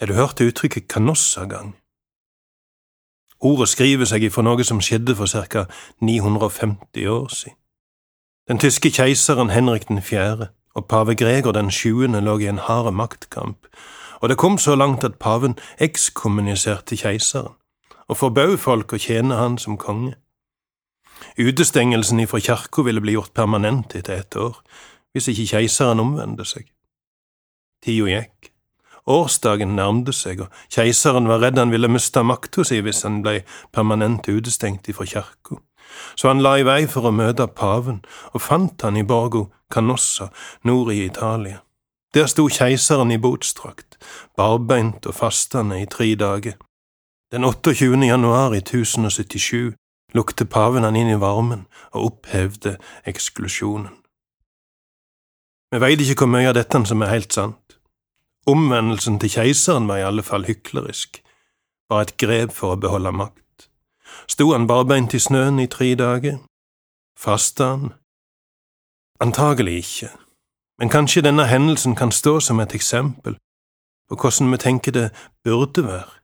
Har du hørt uttrykket kanossagang? Ordet skriver seg ifra noe som skjedde for ca. 950 år siden. Den tyske keiseren Henrik 4. og pave Gregor den sjuende lå i en hard maktkamp, og det kom så langt at paven ekskommuniserte keiseren og forbød folk å tjene han som konge. Utestengelsen ifra kirka ville bli gjort permanent etter ett år, hvis ikke keiseren omvendte seg. Tida gikk. Årsdagen nærmde seg, og keiseren var redd han ville miste makta si hvis han ble permanent utestengt ifra kirka. Så han la i vei for å møte paven, og fant han i Borgo Canossa nord i Italia. Der sto keiseren i botsdrakt, barbeint og fastende i tre dager. Den 28. januar i 1077 lukte paven han inn i varmen og opphevde eksklusjonen. Vi veit ikke hvor mye av dette som er helt sant. Omvendelsen til keiseren var i alle fall hyklerisk, bare et grep for å beholde makt. Sto han barbeint i snøen i tre dager? Fasta han? Antagelig ikke, men kanskje denne hendelsen kan stå som et eksempel på hvordan vi tenker det burde være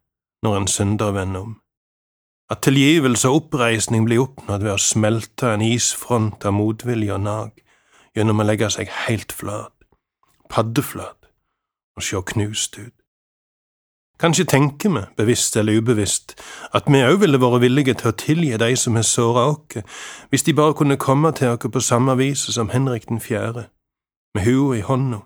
når en synder vender om. At tilgivelse og oppreisning blir oppnådd ved å smelte en isfront av motvilje og nag gjennom å legge seg helt flat, paddeflat, og sjå knust ut. Kanskje tenker vi, bevisst eller ubevisst, at vi òg ville vært villige til å tilgi de som har såra oss, hvis de bare kunne komme til oss på samme vis som Henrik den fjerde, med hua i hånda,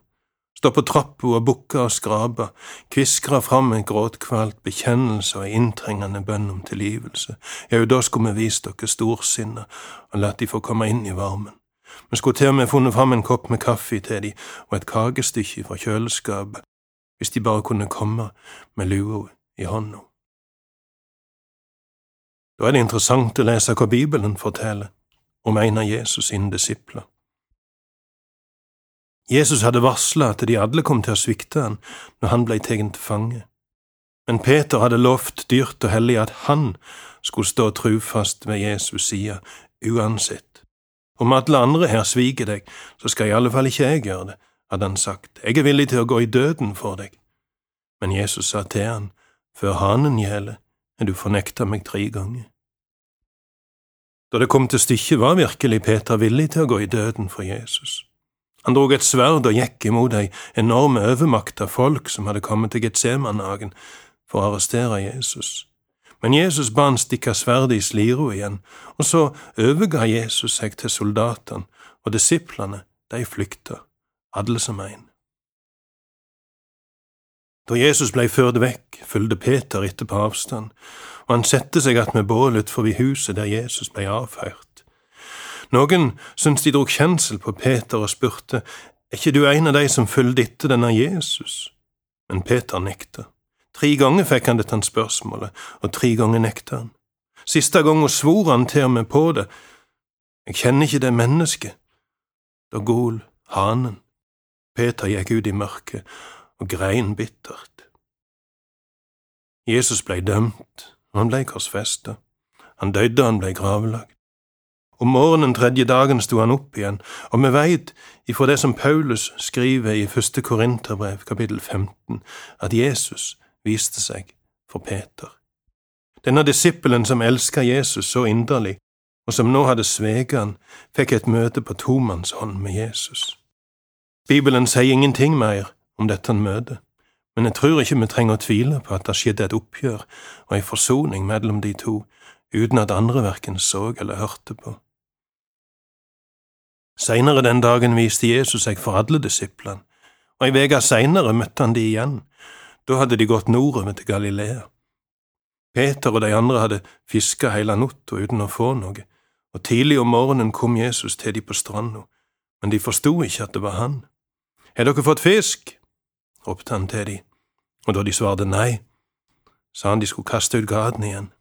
stå på trappa og bukke og skrape, kviskre fram en gråtkvalt bekjennelse og en inntrengende bønn om tilgivelse, jau, da skulle vi vist dere storsinna og latt de få komme inn i varmen. Vi skulle til og med funnet fram en kopp med kaffe til de og et kakestykke fra kjøleskapet, hvis de bare kunne komme med lua i hånda. Da er det interessant å lese hva Bibelen forteller om en av Jesus sine disipler. Jesus hadde varsla at de alle kom til å svikte han når han blei tatt til fange, men Peter hadde lovt dyrt og hellig at han skulle stå trufast ved Jesus' side uansett. Om alle andre her sviker deg, så skal i alle fall ikke jeg gjøre det, hadde han sagt, jeg er villig til å gå i døden for deg. Men Jesus sa til han, før hanen gjeler, er du fornekta meg tre ganger. Da det kom til stykket, var virkelig Peter villig til å gå i døden for Jesus. Han drog et sverd og gikk imot ei enorme overmakt av folk som hadde kommet til Getsemanhagen for å arrestere Jesus. Men Jesus ba han stikke sverdet i slira igjen, og så overga Jesus seg til soldatene, og disiplene, de flykta, alle som ein. Da Jesus blei ført vekk, fulgte Peter etter på avstand, og han sette seg att med bålet forbi huset der Jesus blei avhørt. Noen syntes de drog kjensel på Peter og spurte, er ikke du en av de som fulgte etter denne Jesus? Men Peter nekta. Tre ganger fikk han dette spørsmålet, og tre ganger nekta han. Siste gangen svor han til med på det. Jeg kjenner ikke det mennesket. Da gol hanen. Peter gikk ut i mørket og grein bittert. Jesus blei dømt, og han blei korsfesta. Han døde, han blei gravlagt. Om morgenen tredje dagen sto han opp igjen, og vi veit ifra det som Paulus skriver i første Korinterbrev kapittel 15, at Jesus viste seg for Peter. Denne disippelen som elska Jesus så inderlig, og som nå hadde sveget han, fikk et møte på tomannshånd med Jesus. Bibelen sier ingenting mer om dette møtet, men jeg tror ikke vi trenger å tvile på at det skjedde et oppgjør og en forsoning mellom de to, uten at andre verken så eller hørte på. Seinere den dagen viste Jesus seg for alle disiplene, og ei uke seinere møtte han de igjen, da hadde de gått nordover til Galilea. Peter og de andre hadde fiska hele natta uten å få noe, og tidlig om morgenen kom Jesus til de på stranda, men de forsto ikke at det var han. Har dere fått fisk? ropte han til de, og da de svarte nei, sa han de skulle kaste ut gaten igjen.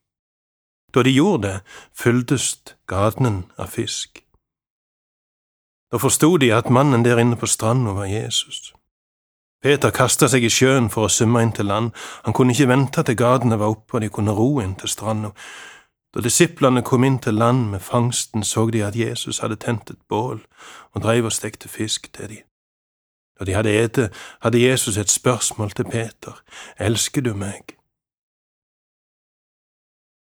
Da de gjorde det, fylltes gaten av fisk. Da forsto de at mannen der inne på stranda var Jesus. Peter kasta seg i sjøen for å svømme inn til land, han kunne ikke vente til gatene var oppe og de kunne ro inn til stranda. Da disiplene kom inn til land med fangsten, så de at Jesus hadde tent et bål og dreiv og stekte fisk til de. Da de hadde ete, hadde Jesus et spørsmål til Peter, Elsker du meg?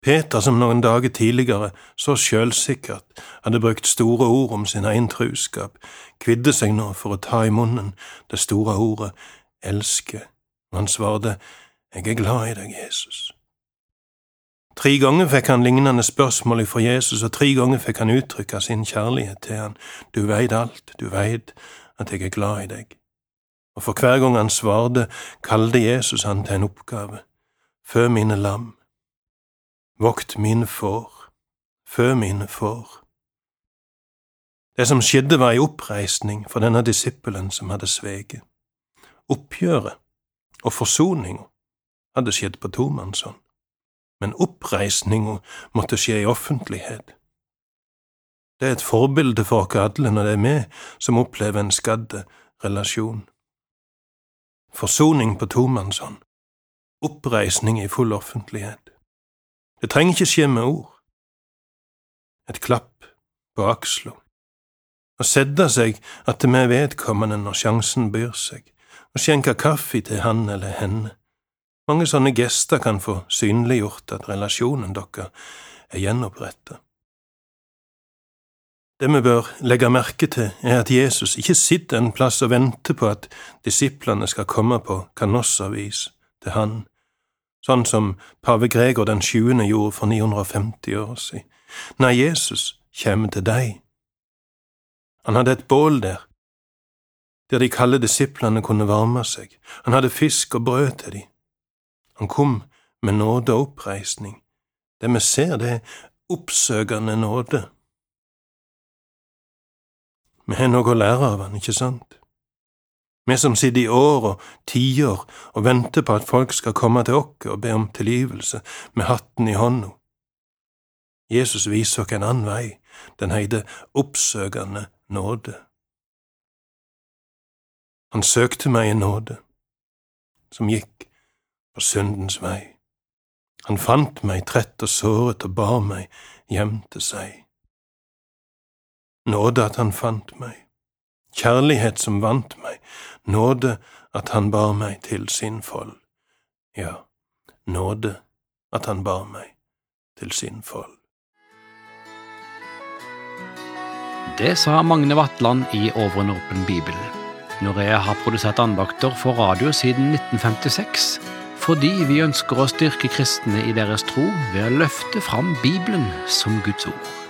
Peter, som noen dager tidligere så sjølsikkert hadde brukt store ord om sin egen truskap, kvidde seg nå for å ta i munnen det store ordet elske, og han svarte, Jeg er glad i deg, Jesus. Tre ganger fikk han lignende spørsmål ifra Jesus, og tre ganger fikk han uttrykke sin kjærlighet til han. Du veit alt, du veit at jeg er glad i deg. Og for hver gang han svarte, kalte Jesus han til en oppgave. Fø mine lam. Vokt min får. Fø mine får. Det som skjedde, var ei oppreisning for denne disippelen som hadde sveget. Oppgjøret og forsoninga hadde skjedd på tomannshånd men oppreisninga måtte skje i offentlighet. Det er et forbilde for oss alle når det er vi som opplever en skadde relasjon. Forsoning på tomannshånd, oppreisning i full offentlighet. Det trenger ikke skje med ord. Et klapp på aksla. Å sette seg attmed vedkommende når sjansen byr seg, og skjenke kaffe til han eller henne mange sånne gester kan få synliggjort at relasjonen deres er gjenoppretta. Det vi bør legge merke til, er at Jesus ikke sitter en plass og venter på at disiplene skal komme på kanossavis til han, sånn som pave Gregor den sjuende gjorde for 950 år siden. Nei, Jesus kommer til deg. Han hadde et bål der, der de kalde disiplene kunne varme seg, han hadde fisk og brød til dem. Han kom med nåde og oppreisning. Det vi ser, det er oppsøkende nåde. Vi har noe å lære av han, ikke sant? Vi som sitter i år og tiår og venter på at folk skal komme til oss og be om tilgivelse med hatten i hånda. Jesus viser oss en annen vei, den heide oppsøkende nåde. Han søkte meg en nåde, som gikk på syndens vei. Han fant meg trett og såret og bar meg hjem til seg. Nåde at han fant meg, kjærlighet som vant meg, nåde at han bar meg til sin fold. Ja, nåde at han bar meg til sin fold. Det sa Magne Vatland i Over en åpen bibel. Når jeg har produsert andakter for radio siden 1956, fordi vi ønsker å styrke kristne i deres tro ved å løfte fram Bibelen som Guds ord.